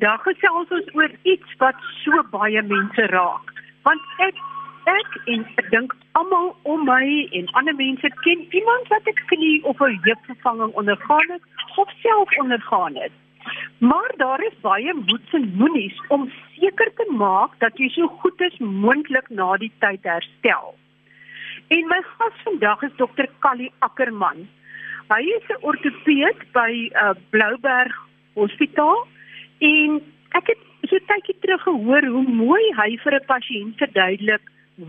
vandag gesels ons oor iets wat so baie mense raak. Want ek ek en ek dink almal om my en ander mense ken iemand wat 'n knie of 'n heupvervanging ondergaan het of self ondergaan het. Maar daar is baie moeds en moenies om seker te maak dat jy so goed as moontlik na die tyd herstel. En my gas vandag is dokter Callie Ackerman. Hy is 'n ortopeed by uh, Blouberg Hospitaal en ek het so tydjie terug gehoor hoe mooi hy vir 'n pasiënt verduidelik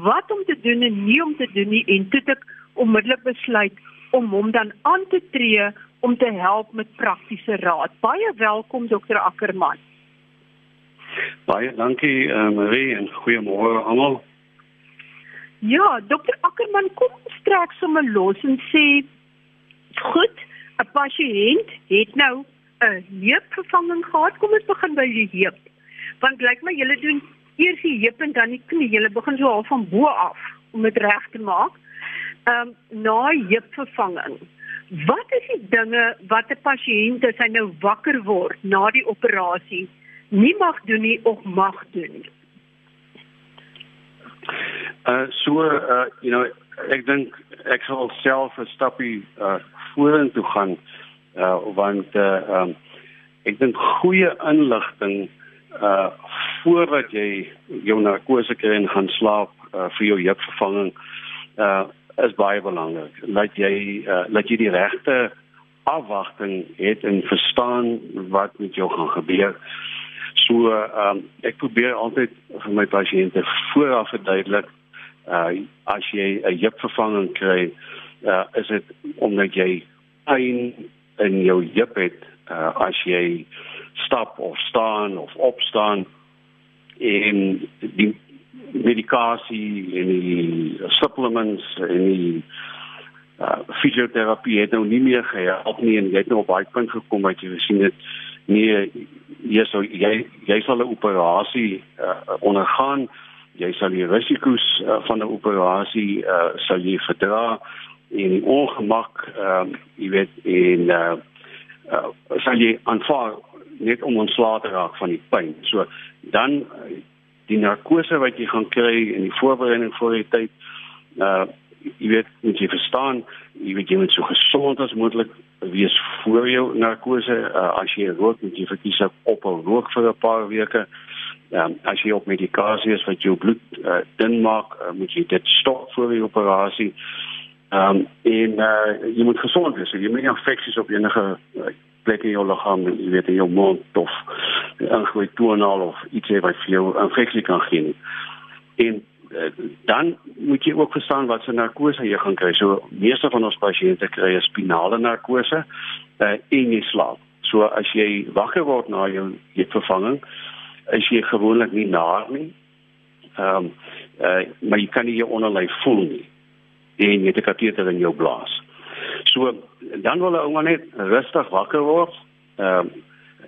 wat om te doen en nie om te doen nie en toe ek onmiddellik besluit om hom dan aan te tree om te help met praktiese raad. Baie welkom dokter Ackerman. Baie dankie uh, Marie en goeiemôre almal. Ja, dokter Ackerman kom straks sommer los en sê goed, 'n pasiënt het nou 'n heupvervanging gehad. Kom ons begin by die heup. Want lyk my julle doen eers die heup en dan die knie. Julle begin so half van bo af om dit reg te maak. Ehm um, na heupvervanging. Wat is die dinge wat 'n pasiënt as hy nou wakker word na die operasie nie mag doen nie of mag doen? Uh so uh you know ek dink ek sal self 'n stappie uh vorentoe gaan uh want uh um ek dink goeie inligting uh voordat jy jou narkose kry en gaan slaap uh, vir jou heupvervanging uh is baie belangrik. Laat jy uh, laat jy die regte afwagting het en verstaan wat met jou gaan gebeur. So ehm um, ek probeer altyd vir my pasiënte vooraf verduidelik uh as jy 'n heupvervanging kry, uh is dit omdat jy pyn in jou heup het uh as jy stap of staan of opstaan en die medikasie en die supplements en die uh, fisioterapie het nou nie meer gehelp nie en jy het nou op baie punt gekom wat jy gesien het nee jy sou jy jy sal 'n operasie uh, ondergaan jy sal die risiko's uh, van 'n operasie uh, sal jy verdra die ongemak ehm uh, jy weet en uh, uh, sal jy aanvaar net om ontslae te raak van die pyn. So dan die narkose wat jy gaan kry in die voorbereiding vir die tyd uh jy weet moet jy verstaan jy moet so gesond as moontlik wees voor jou narkose. Uh, as jy rook moet jy verkies op op rook vir 'n paar weke. Um, as jy op medikasie is wat jou bloed uh, dun maak uh, moet jy dit stop voor die operasie um, en uh, jy moet gesond wees jy moet nie infeksies op enige uh, plek in jou liggaam, jy weet in jou mond of ingooi tonaal of iets wat vir jou infeksie kan gee. En uh, dan moet jy ook verstaan wat se narkose jy gaan kry. So meeste van ons pasiënte kry 'n spinale narkose uh, in die slaap. So as jy wakker word na jou vervanging, is jy gewoonlik nie naar nie. Ehm um, uh, maar jy kan nie jou onderlyf voel nie. En jy het 'n kateter in jou blaas. So dan wil 'n ou net rustig wakker word. Ehm uh,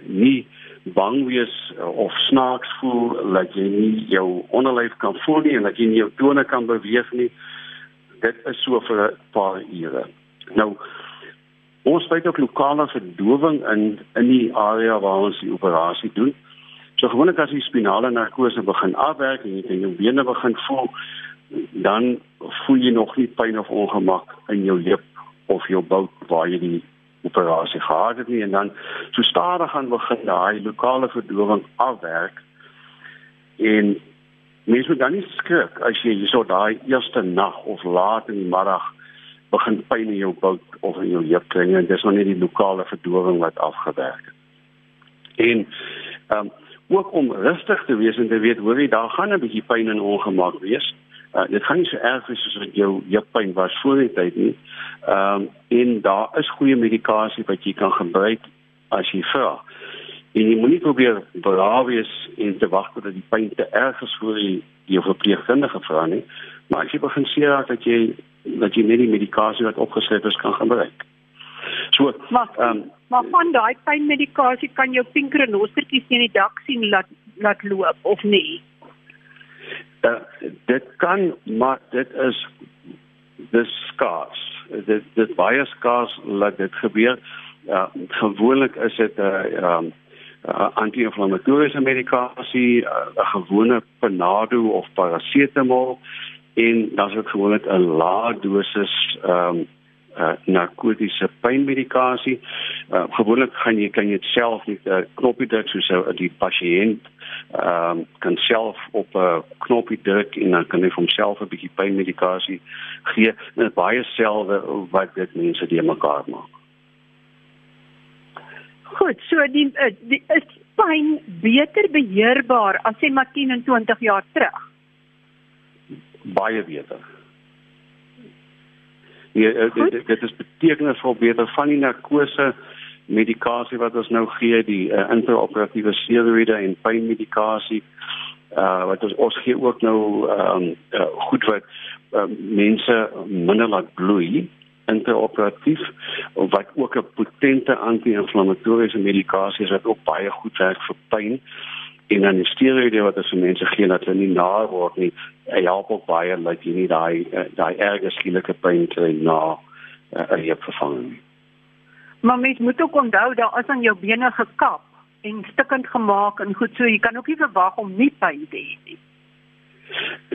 nie bang wees of snaaks voel dat jy nie jou onderlyf kan voel nie en dat jy nie jou tone kan beweeg nie. Dit is so vir 'n paar ure. Nou ons het ook lokale verdowing in in die area waar ons die operasie doen. So gewoonlik as die spinale narkose begin afwerk en jy kan jou bene begin voel, dan voel jy nog nie pyn of ongemak in jou heup of jou bout waar jy die operasie gehad het nie. En dan so stadig gaan begin daai lokale verdowing afwerk. En mens moet dan nie skrik as jy so daai eerste nag of laat in die middag begin pyn in jou bout of in jou heup kry en dis nog nie die lokale verdowing wat afgewerk het. En ehm um, ook om rustig te wees en te weet hoor jy daar gaan 'n bietjie pyn en ongemak wees Uh, dit gaan nie so erg wees soos wat jou heupyn was voor die tyd nie. Ehm um, en daar is goeie medikasie wat jy kan gebruik as jy vra. En jy moenie probeer braaf wees en te wag tot die pyn te erg is voor jy jou verpleegkundige vra nie. Maar as jy begin sien dat jy dat jy net die medikasie wat opgeskryf is kan gebruik. So, maar um, maar van daai pynmedikasie kan jou pinkrenostertjies in die dak sien laat laat loop of nie? Uh, dit kan maar dit is dis skaars. Dit dit baie skaars dat dit gebeur. Ja, gewoonlik is dit 'n uh, um, uh, anti-inflammatoriese medikasie, uh, 'n gewone Panado of parasetamol en dan is dit gewoonlik 'n lae dosis ehm um, uh, narkotiese pynmedikasie. Uh, gewoonlik gaan jy kan jy dit self met 'n uh, knoppie druk soos uh, die pasiënt ehm um, kan self op 'n uh, knoppie druk en dan kan hy homself 'n bietjie pynmedikasie gee. Dit baie selfe wat dit mense die mekaar maak. Goed, so die, uh, die is pyn beter beheerbaar as jy maar 10 en 20 jaar terug. Baie beter. Ja, dit, dit is betekenisvol beter van die narkose medikasie wat ons nou gee, die uh, interoperatiewe steroïde en pynmedikasie. Uh wat ons ons gee ook nou ehm um, uh, goed wat uh, mense minder laat bloei interoperatief wat ook 'n potente anti-inflammatoriese medikasie is wat ook baie goed werk vir pyn en dan die steroïde wat as mense gee dat hulle nie na word nie help ook baie dat jy nie daai eh, daai erge skielike pyn kry na uh, 'n uh, vervanging maar mens moet ook onthou dat as aan jou bene gekap en stukkend gemaak en goed so jy kan ook nie verwag om nie pyn te hê nie.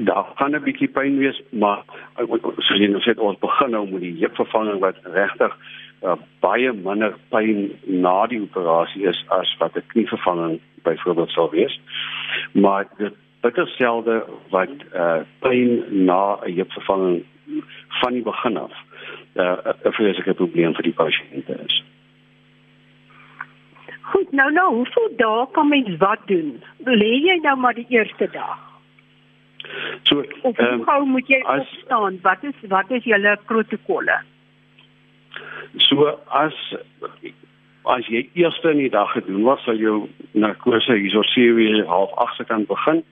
Daar gaan 'n bietjie pyn wees maar eh, soos jy nou sê ons begin nou met die heupvervanging wat regtig uh, baie minder pyn na die operasie is as wat 'n knievervanging byvoorbeeld sou wees. Maar dit bitter selde wat uh pyn na 'n heupvervanging van die begin af uh 'n vreeslike probleem vir die pasiënte is. Goed, nou nou, hoeveel dae kan mens wat doen? Lê jy nou maar die eerste dag? So, of um, hoe moet jy as, opstaan? Wat is wat is julle protokolle? So as as jy eers in die dag gedoen wat sal jou narkose hierso sewe half 8 se kan begin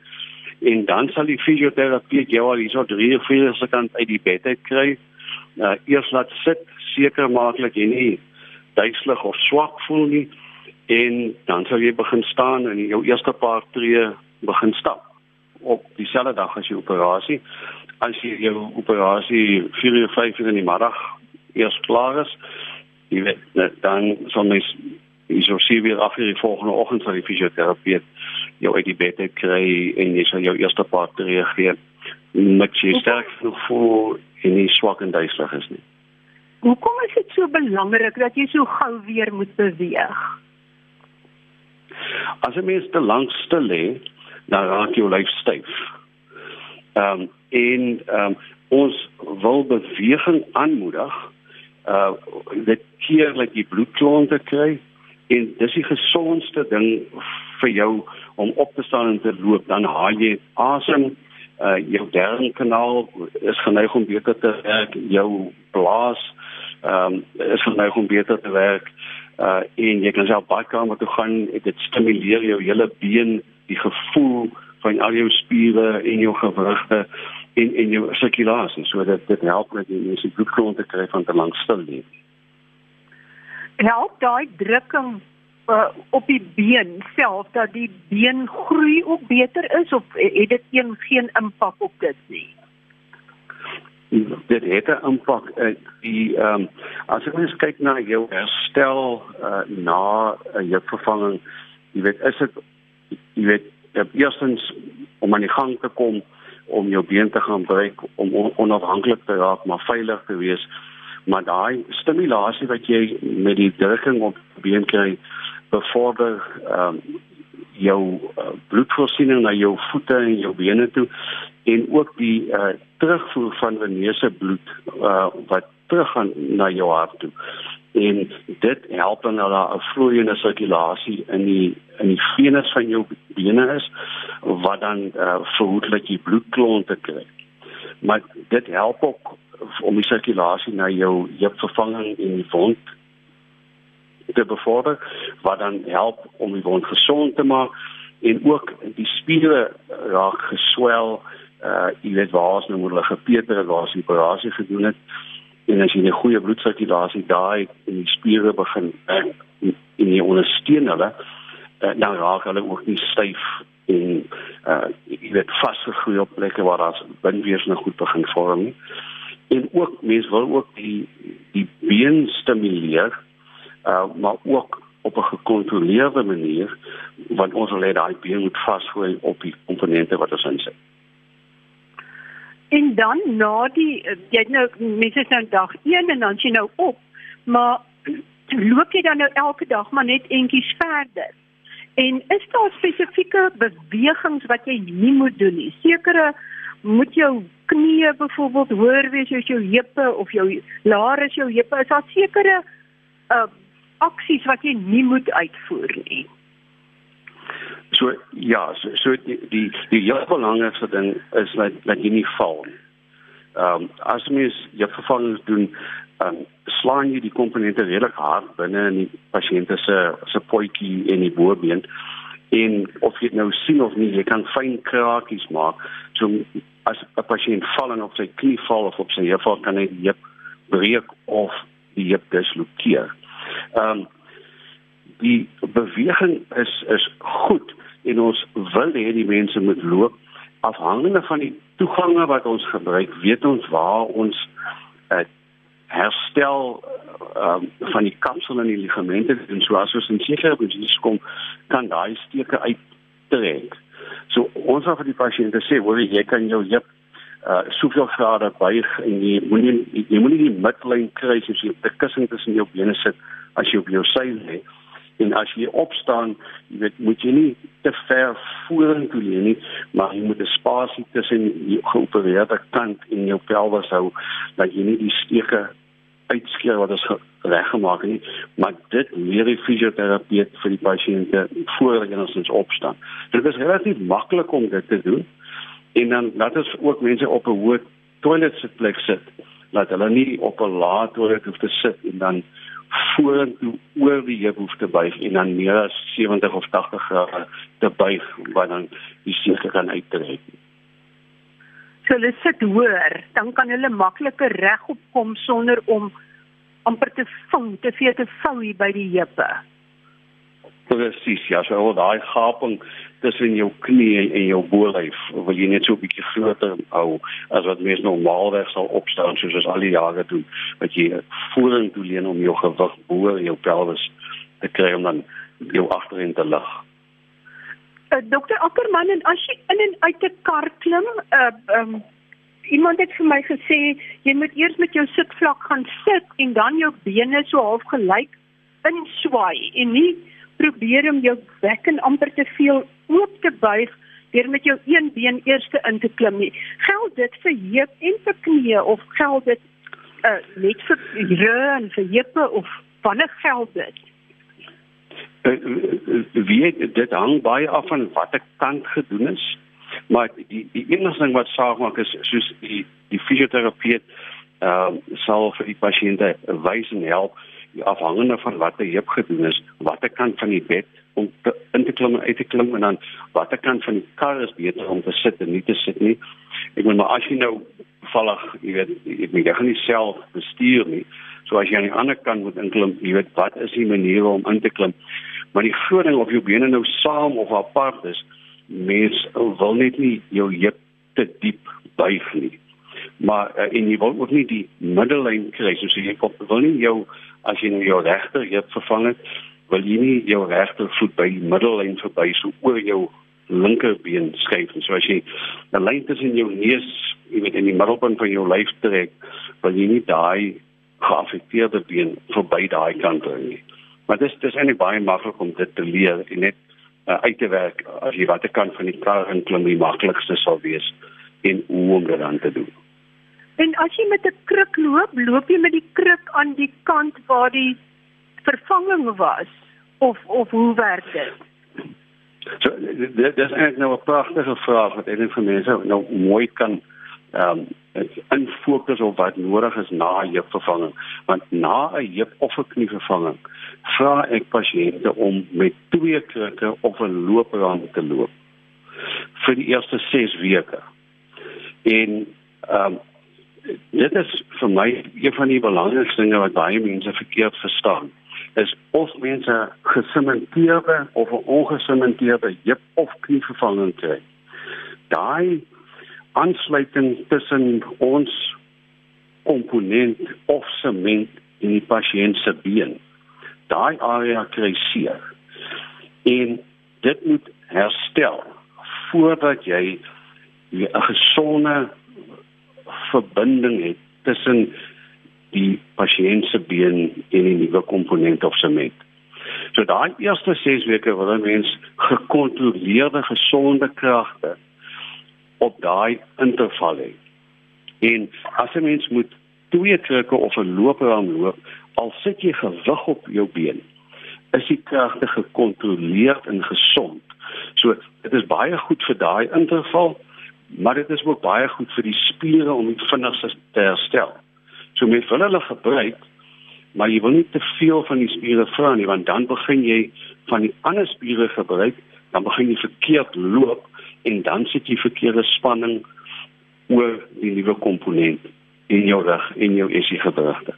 en dan sal die fisioterapie jou al hierso 3 of 4 se kan uit die bed uit kry. Uh, eers laat sit seker maak dat jy nie duiselig of swak voel nie en dan sal jy begin staan en jou eerste paar tree begin stap op dieselfde dag as jou operasie. As jy jou operasie 4 of 5 in die middag eers klaar is, jy weet dan sal mens is of sie weer af vir die volgende oggend sal die fisioterapeut jou uit die bed kry en jy sal jou eerste paar reageer met jy sterk genoeg voel en nie swak en duiselig is nie. Hoekom is dit so belangrik dat jy so gou weer moet beweeg? As jy mens te lank stil lê, dan raak jou lyf styf. Ehm um, en ehm um, ons wil beweging aanmoedig uh dit keer dat jy bloedklonte kry en dis die gesondste ding vir jou om op te staan en te loop. Dan haal jy asem uh jou darmkanaal is geneig om beter te werk jou blaas ehm um, is geneig om beter te werk uh en jy kan self badkamer toe gaan. Dit stimuleer jou hele been die gevoel van al jou spiere en jou gewrigte en en jou sirkulasie sodat dit help met die mense bloedklonte kry van te lank stil lê. Help daai drukking uh, op die been self dat die been groei ook beter is of het dit een geen impak op dit nie? dit het 'n impak uh, die ehm um, as jy mens kyk na jou herstel uh, na uh, heupvervanging jy weet is dit jy weet eerstens om aan die gang te kom om jou been te gaan breek om onafhanklik te raak maar veilig te wees. Maar daai stimulasie wat jy met die drukking op die been kry bevorder um, jou uh, bloedvoorsiening na jou voete en jou bene toe en ook die uh, terugvoer van veneuse bloed uh, wat teruggaan na jou hart toe en dit help dan dat daar 'n vloeiende sirkulasie in die in die venes van jou bene is wat dan uh, verhoed dat jy bloedklonte kry. Maar dit help ook om die sirkulasie na jou heupvervanging en die wond te bevorder wat dan help om die wond gesond te maak en ook die spiere raak geswel uh jy weet waar as nou hulle gepeter waar as die operasie gedoen het en as jy 'n goeie bloedsirkulasie daai in die spiere begin en in die ondersteun hulle uh, dan raak hulle ook nie styf en uh jy weet vasgegroei op plekke waar daar bindweefsel nou goed begin vorm en ook mense wil ook die die been stimuleer uh maar ook op 'n gekontroleerde manier want ons wil hê daai been moet vasgooi op die komponente wat ons insit. En dan na die jy nou mense sê nou dag 1 en dan jy nou op, maar loop jy dan nou elke dag maar net entjies verder? En is daar spesifieke bewegings wat jy nie moet doen nie? Sekere moet jou knieë byvoorbeeld hoor wees as jou heupe of jou laar is jou heupe is daar sekere uh aksies wat jy nie moet uitvoer nie. So ja, so, so die die die heel belangrikste ding is dat dat jy nie val nie. Ehm um, as mens jy vervangings doen, ehm um, slaan jy die komponente redelik hard binne in die pasiënt se se potjie en die bobeen en of jy nou sien of nie, jy kan fyn krakies maak. So as 'n pasiënt val en op sy knie val of op sy heup val, kan hy die heup breek of die heup dislokeer. Ehm um, die beweging is is goed en ons wil hê die mense moet loop. Afhangende van die toegange wat ons gebruik weet ons waar ons uh, herstel uh, van die kapsel en die ligamente. En so as ons in sekere posisies kom kan daai steke uittrek. So ons het vir die pasiënte sê, hoor jy kan jou heup uh soveel grade buig en jy moenie jy moenie die midlyn kry as jy die kussing tussen jou bene sit as jy op jou sy lê. En as jy opstaan, jy weet, moet jy nie te ver vorentoe lê nie, maar jy moet 'n spasie tussen die geopereerde kant en jou pelvis hou dat jy nie die steke uitskeer wat ons reggemaak het nie, maar dit leer die fisioterapeut vir die pasiënte voor hulle enigstens opstaan. Dit is relatief maklik om dit te doen. En dan laat ons ook mense op 'n hoë toilet sitplek sit. Laat hulle nie op 'n lae toilet hoef te sit en dan vorentoe oor die heup hoef te buig en dan meer as 70 of 80 grade te buig wat dan die seker kan uittrek. So hulle sit hoër, dan kan hulle makliker regop kom sonder om amper te vang, te veel te vou hier by die heupe. Presies, ja, so daai gaping tussen jou knie en jou bolyf, wil jy net so 'n bietjie groter hou as wat mens normaalweg sal opstaan soos ons al die jare doen, wat jy vorentoe leun om jou gewig bo jou pelvis te kry om dan jou agterin te lig. Uh, Dokter Ackerman en as jy in en uit 'n kar klim, uh um, iemand het vir my gesê jy moet eers met jou sitvlak gaan sit en dan jou bene so half gelyk inswaai en nie probeer om jou bekken amper te veel oop te buig deur met jou een been eers in te klim nie. Geld dit vir heup en vir knie of geld dit uh, net vir en vir heupe of wanneer geld dit? wie dit hang baie af van watter kant gedoen is maar die die enigste ding wat saak maak is soos die die fisioterapeut ehm uh, sal vir die pasiënte wys en help afhangende van wat hy heup gedoen is watter kant van die bed om te, in te klim en uit te klim en dan watter kant van die kar is beter om te sit en nie te sit nie. Ek bedoel maar as jy nou vallig jy weet jy, jy gaan nie self bestuur nie. So as jy aan die ander kant moet inklim jy weet wat is die manier om in te klim? Maar die groot ding of jou bene nou saam of apart is, mens wil net nie jou heup te diep buig nie. Maar uh, en jy wil ook nie die middellyn kry. Soos jy kop wil nie jou as jy nou jou regter heup vervang het, wil jy nie jou regter voet by die middellyn verby so oor jou linkerbeen skuif en so as jy 'n lyn tussen jou neus, jy weet in die middelpunt van jou lyf trek, wil jy nie daai geaffekteerde been verby daai kant bring nie. Maar dis dis eintlik baie maklik om dit te leer en net uh, uit te werk as jy watter kant van die kar in klim die maklikste sal wees en hoe om dit aan te doen. En as jy met 'n kruk loop, loop jy met die kruk aan die kant waar die vervanging was of of hoe werk dit? So dit is eintlik nou 'n pragtige vraag wat een van mense nou mooi kan ehm um, in fokus op wat nodig is na 'n heupvervanging. Want na 'n heup of 'n knievervanging vra ek pasiënte om met twee krikke of 'n looprand te loop vir die eerste 6 weke. En ehm um, dit is vir my een van die belangrikste dinge wat baie mense verkeerd verstaan is of mense gesementeerde of 'n ongesementeerde heup of knievervanging kry daai aansluiting tussen ons komponent of sement in die pasiënt se been daai area kry seer. En dit moet herstel voordat jy 'n gesonde verbinding het tussen die pasiënt se been en die nuwe komponent of sement. So daai eerste 6 weke wil 'n mens gekontroleerde gesonde kragte op daai interval hê. En as 'n mens moet twee trukke of 'n loper aan loop, al sit jy gewig op jou been, is die kragte gekontroleerd en gesond. So dit is baie goed vir daai interval, maar dit is ook baie goed vir die spiere om dit vinniger te herstel. So mens wil hulle gebruik, maar jy wil nie te veel van die spiere vra nie, want dan begin jy van die ander spiere gebruik, dan begin jy verkeerd loop en dan sit jy verkeerde spanning oor die nuwe komponent in jou rug en jou esie gewrigte.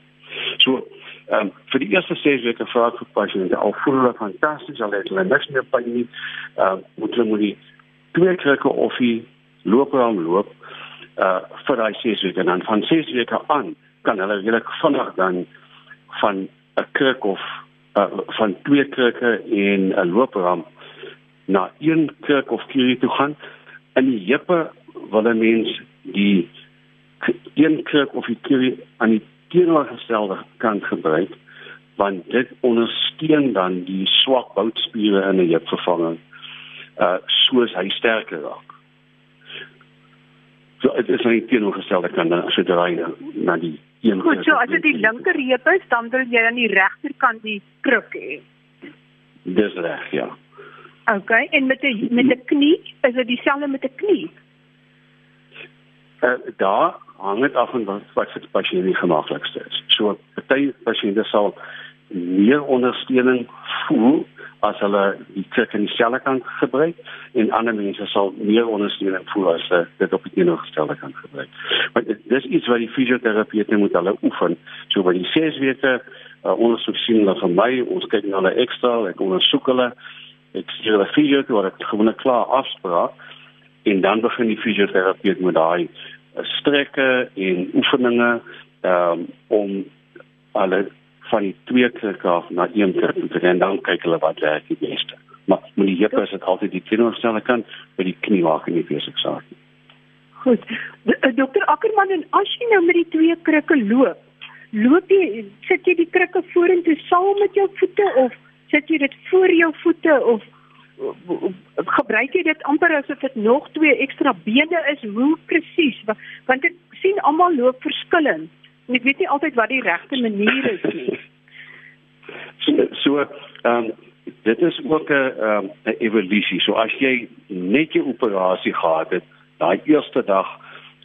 So, ehm um, vir die eerste 6 weke vir elke pasiënt al voel hulle fantasties, al het hulle niks meer pyn nie. Ehm uh, moet hulle moet die twee krukke of die loper aan loop uh vir daai 6 weke en dan van 6 weke aan kan hulle regtig vinnig dan van 'n kruk of uh, van twee krukke en 'n loper na een kruk of kier toe gaan. In die heupe wil 'n mens die een kruk of die kier aan die teenoorgestelde kant gebruik want dit ondersteun dan die swak boutspiere in 'n heupvervanging uh soos hy sterker raak. So dit is nie teenoorgestelde kant dan as jy draai na die een Goed, so as dit die linker heup is, dan wil jy aan die regterkant die kruk hê. Dis reg, ja. OK, en met 'n met 'n knie, is dit dieselfde met 'n knie? Uh, daar hang dit af van wat wat vir die pasiënt die gemaklikste is. So party pasiënte sal meer ondersteuning voel as hulle die kruk in dieselfde kant gebruik en ander mense sal meer ondersteuning voel as hulle dit op die teenoorgestelde kant gebruik. Maar dis iets wat die fisioterapeute moet hulle oefen. So by die 6 weke uh, ondersoek sien hulle vir my, ons kyk na hulle ekstra, ek ondersoek hulle. Ek sien hulle fisio toe, ek gewoon 'n klaar afspraak en dan begin die fisioterapeut met daai strekke en oefeninge um, om alle van die twee krikke af na een krik te gaan dan kyk hulle wat werk die beste. Maar met die heup is dit altyd die teenoorgestelde kant by die knie waar kan jy besig saak. Goed. Eh, dokter Ackerman en as jy nou met die twee krikke loop, loop jy sit jy die krikke vorentoe saam met jou voete of sit jy dit voor jou voete of gebruik jy dit amper asof dit nog twee ekstra bene is hoe presies want ek sien almal loop verskillend en ek weet nie altyd wat die regte manier is nie. So ehm um, dit is ook 'n ehm um, 'n evolusie. So as jy net 'n operasie gehad het daai eerste dag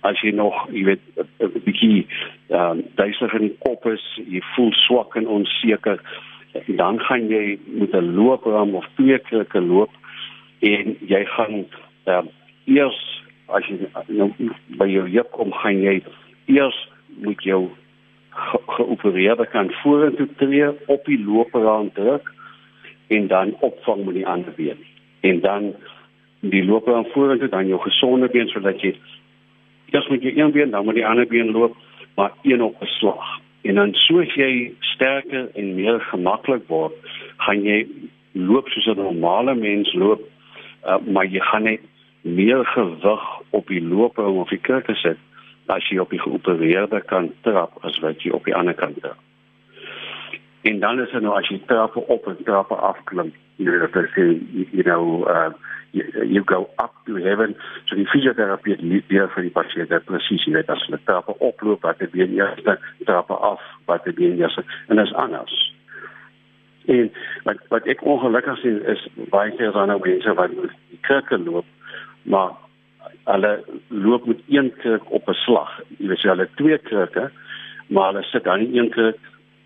as jy nog jy weet 'n bietjie ehm um, duiselig in die kop is jy voel swak en onseker dan gaan jy met 'n loopram of twee keer loop en jy gaan uh, eers as jy nou by jou heup kom gaan jy eers moet jou ge geopereerde kan vorentoe tree op die loopram druk en dan opvang met die ander been. En dan die loopram vorentoe dan jou gesonde been sodat jy eers met jou een been dan met die ander been loop maar een op 'n slag En dan soos jy sterker en meer gemaklik word, gaan jy loop soos 'n normale mens loop, uh, maar jy gaan net meer gewig op die loper of die kurke sit as jy op die geopereerde kant trap as wat jy op die ander kant trap. En dan is dit nou as jy trappe op en trappe af klim, jy weet dat jy you know uh you, you go up to heaven so die fisioterapie nie weer vir die pasiënt dat presies weet as hulle trappe oploop wat die been eerste trappe af wat die been eerste en dit is anders en wat wat ek ongelukkig sien is baie keer dan nou mense wat die kerke loop maar hulle loop met een kerk op 'n slag jy weet hulle twee kerke maar hulle sit dan nie een kerk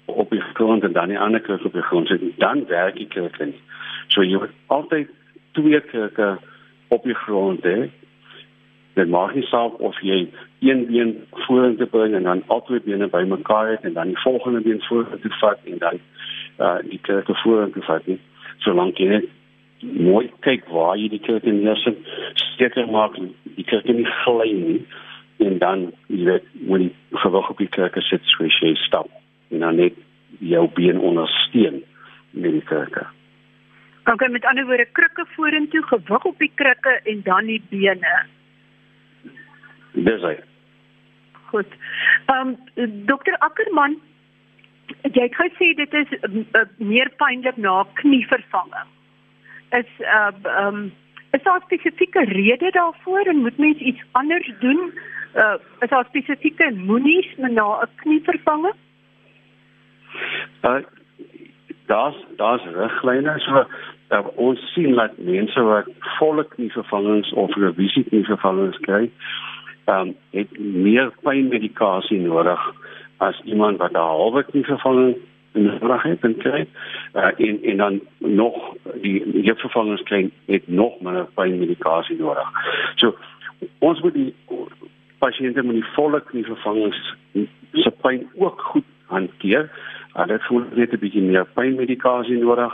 op die grond en dan die ander kerk op die grond sit dan werk die kerk nie so jy moet altyd twee kirke op die grond hè. Dit maak nie saak of jy een been vorentoe bring en dan albei bene bymekaar het en dan die volgende been vorentoe vat en dan uh die kirke vorentoe vat nie. Solank jy net mooi kyk waar jy die kirke neersit, seker maak die kirke nie gly nie en dan jy weet wanneer jy gewig op die kirke sit, swys jy stap en dan net jou been ondersteun met die krikke. Okay, met ander woorde krikke vorentoe, gewig op die krikke en dan die bene. Dis hy. Goed. Ehm um, dokter Ackerman, jy het gesê dit is uh, meer pynlik na knievervanging. Is uh ehm um, is daar 'n spesifieke rede daarvoor en moet mens iets anders doen? Uh is daar spesifieke moenies na 'n knievervanging? Uh daar's daar's riglyne so uh, ons sien dat mense wat volle knievervangings of revisie knievervangings kry, ehm um, het meer pynmedikasie nodig as iemand wat 'n halwe knievervanging nodig het en kry uh, en en dan nog die heupvervangings kry het nog minder pynmedikasie nodig. So ons moet die pasiënte met die volle knievervangings pyn ook goed hanteer. Uh, dit voel net 'n bietjie meer pynmedikasie nodig.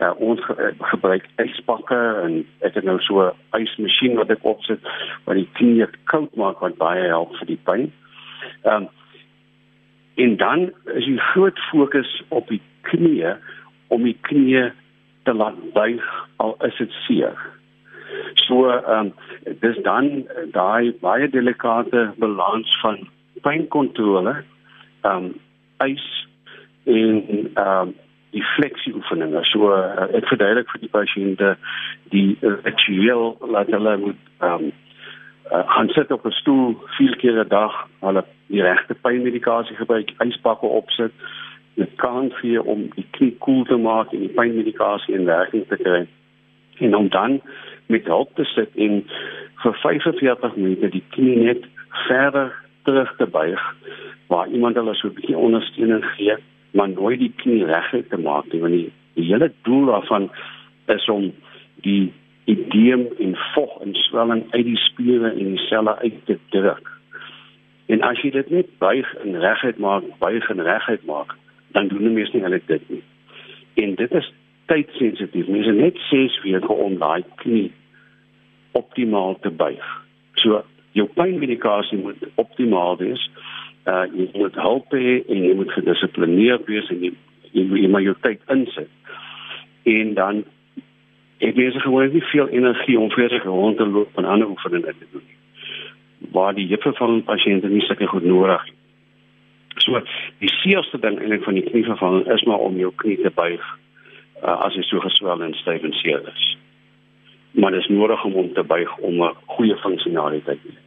Uh, ons ge gebruik yspakke en ek het nou so 'n ysmasjien wat ek opsit wat die knie koud maak wat baie help vir die. Ehm um, en dan is die groot fokus op die knie om die knie te laat buig al is dit seer. So ehm um, dis dan daai baie delikate balans van pynkontrole, ehm um, ys en ehm um, die fleksie oefeninge. So uh, ek verduidelik vir die pasiënte die ritueel laat hulle moet ehm um, uh, gaan sit op 'n stoel vier keer 'n dag, hulle die regte pynmedikasie gebruik, yspakke opsit, dit kan vir om die knie koel te maak en die pynmedikasie in werking te kry. En om dan met hulp te sit en vir 45 minute die knie net verder terug te buig waar iemand hulle so 'n bietjie ondersteuning gee, maar nooit die knie reguit te maak nie, want die, die hele doel daarvan is om die edeem en vog en swelling uit die spiere en die selle uit te druk. En as jy dit net buig en reguit maak, buig en reguit maak, dan doen die mense nie hulle dit nie. En dit is tydsensitief. Mense net 6 weke om daai knie optimaal te buig. So jou pynmedikasie moet optimaal wees. Uh jy moet help hê en jy moet gedissiplineerd wees en jy jy moet maar jou tyd insit. En dan ek besig gewoon nie veel energie om sig rond te loop en ander oefeninge te doen nie. Waar die heupe van pasiënte nie sulke goed nodig het. So die seerste ding eintlik van die knievervanging is maar om jou knie te buig uh, as jy so geswel en styf en seer is. Maar dit is nodig om om te buig om 'n goeie funksionaliteit te hê.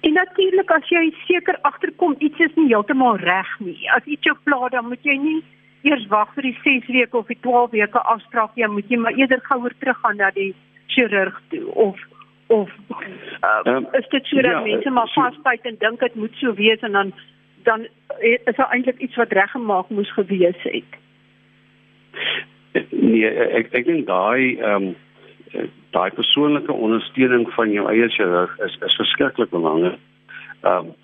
En natuurlik as jy seker agterkom iets is nie heeltemal reg nie. As iets jou pla, dan moet jy nie eers wag vir die 6 weke of die 12 weke afstraf jy moet jy maar eerder gouer teruggaan na die chirurg toe of of uh, um, is dit so dat ja, mense maar so, vasbyt en dink dit moet so wees en dan dan is daar eintlik iets wat reggemaak moes gewees het? Nee ek ek dink daai ehm um, daai persoonlike ondersteuning van jou eie chirurg is is verskriklik belangrik ehm um,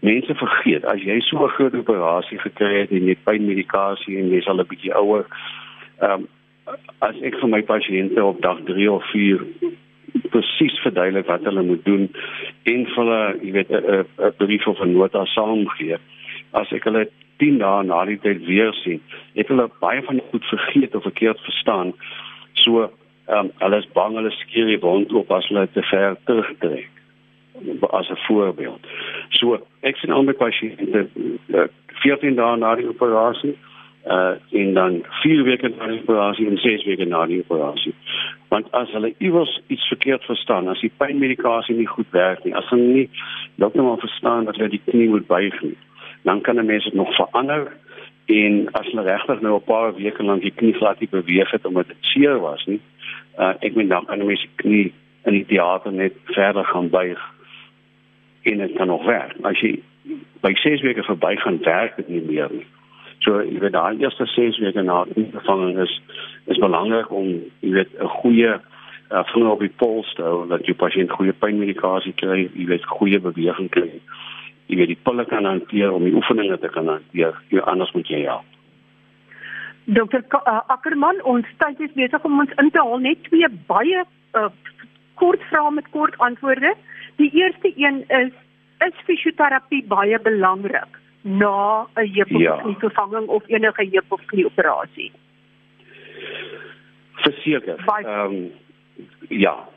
mense vergeet as jy so 'n groot operasie gekry het en jy het pynmedikasie en jy's al 'n bietjie ouer. Ehm um, as ek vir my pasiënte op dag 3 of 4 presies verduidelik wat hulle moet doen en vir hulle, jy weet 'n brief of 'n nota saamgee. As ek hulle 10 dae na die tyd weer sien, het hulle baie van dit goed vergeet of verkeerd verstaan. So ehm um, hulle is bang hulle skeer die wond op as hulle te ver terugtrek as 'n voorbeeld. So ek sien al my pasiënte 14 dae na die operasie uh en dan 4 weke na die operasie en 6 weke na die operasie. Want as hulle iewers iets verkeerd verstaan, as die pynmedikasie nie goed werk nie, as hulle nie heeltemal verstaan dat hulle die knie moet buig nie, dan kan 'n mens dit nog verander en as hulle regtig nou 'n paar weke lank die knie glad nie beweeg het omdat dit seer was nie, uh ek meen dan kan 'n mens die knie in die teater net verder gaan buig en dit kan nog werk. As jy by 6 weke verby gaan werk dit nie meer nie. So jy weet daai eerste 6 weke na vervanging is is belangrik om jy weet 'n goeie uh, vinger op die pols te hou dat jy pasiënt goeie pynmedikasie kry, jy weet goeie beweging kry. Jy weet die pille kan hanteer om die oefeninge te kan hanteer. Jy anders moet jy help. Dokter uh, Ackerman, ons tyd is besig om ons in te haal net twee baie uh, kort vrae met kort antwoorde. Die eerste een is is fisioterapie baie belangrik na 'n heup of ja. knie vervanging of enige heup of knie operasie. Verseker. Ehm um, ja.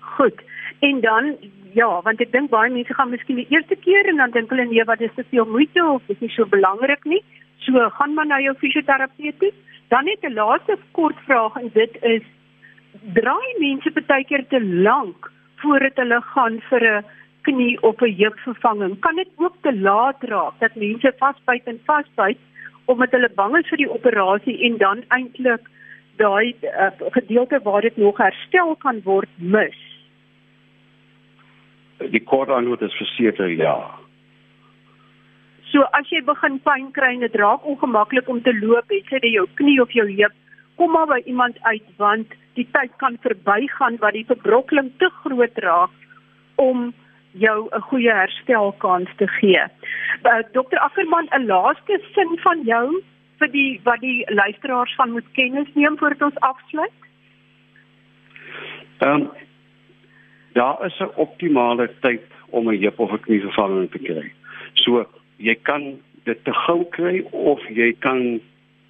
Goed. En dan ja, want ek dink baie mense gaan miskien die eerste keer en dan dink hulle nee, wat is te veel moeite of dis nie so belangrik nie. So gaan maar na jou fisioterapeut toe. Dan net 'n laaste kort vraag en dit is draai mense baie keer te lank voordat hulle gaan vir 'n knie of 'n heupvervanging. Kan dit ook te laat raak dat mense vasbyt en vasbyt omdat hulle bang is vir die operasie en dan eintlik daai uh, gedeelte waar dit nog herstel kan word mis. Die kort antwoord is verseker ja. So as jy begin pyn kry en dit raak ongemaklik om te loop, het jy jou knie of jou heup, kom maar by iemand uit want die tyd kan verbygaan wat die verbrokkeling te groot raak om jou 'n goeie herstelkans te gee. Uh, Dr. Ackerman, 'n laaste sin van jou vir die wat die luisteraars van moet kennis neem voordat ons afsluit? Ehm um, daar is 'n optimale tyd om 'n heup of 'n knie vervanging te kry. So jy kan dit te gou kry of jy kan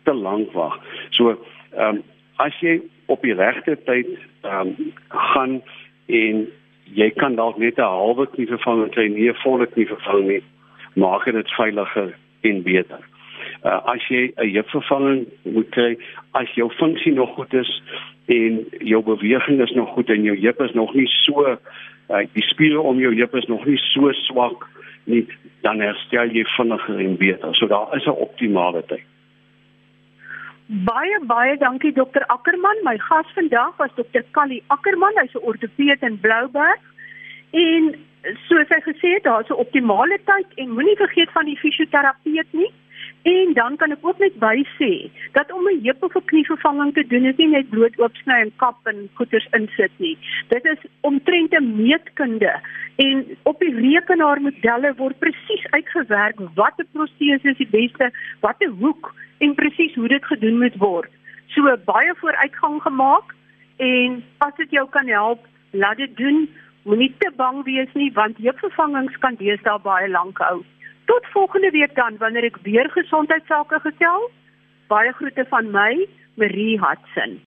te lank wag. So ehm um, as jy op die regte tyd ehm um, gaan en jy kan dalk net 'n halwe knie vervanging kry, nie 'n volle knie vervanging nie, maak dit veiliger en beter uh, as jy 'n heupvervanging moet kry, as jou funksie nog goed is en jou beweging is nog goed en jou heup is nog nie so uh, die spiere om jou heup is nog nie so swak nie, dan herstel jy vinniger en beter. So daar is 'n optimale tyd. Baie baie dankie dokter Ackerman. My gas vandag was dokter Callie Ackerman, hy's 'n ortopeed in Blouberg. En soos hy gesê het, daar's 'n optimale tyd en moenie vergeet van die fisioterapeut nie. En dan kan ek ook net by sê dat om 'n heup of 'n knievervanging te doen is nie net bloot oopsny en kap en goeters insit nie. Dit is omtrent 'n meetkunde en op die rekenaarmodelle word presies uitgewerk watter protese is die beste, watter hoek en presies hoe dit gedoen moet word. So baie vooruitgang gemaak en as dit jou kan help, laat dit doen. Moenie te bang wees nie want heupvervangings kan deesdae baie lank hou. Tot volgende week dan wanneer ek weer gesondheidsake gesels. Baie groete van my, Marie Hudson.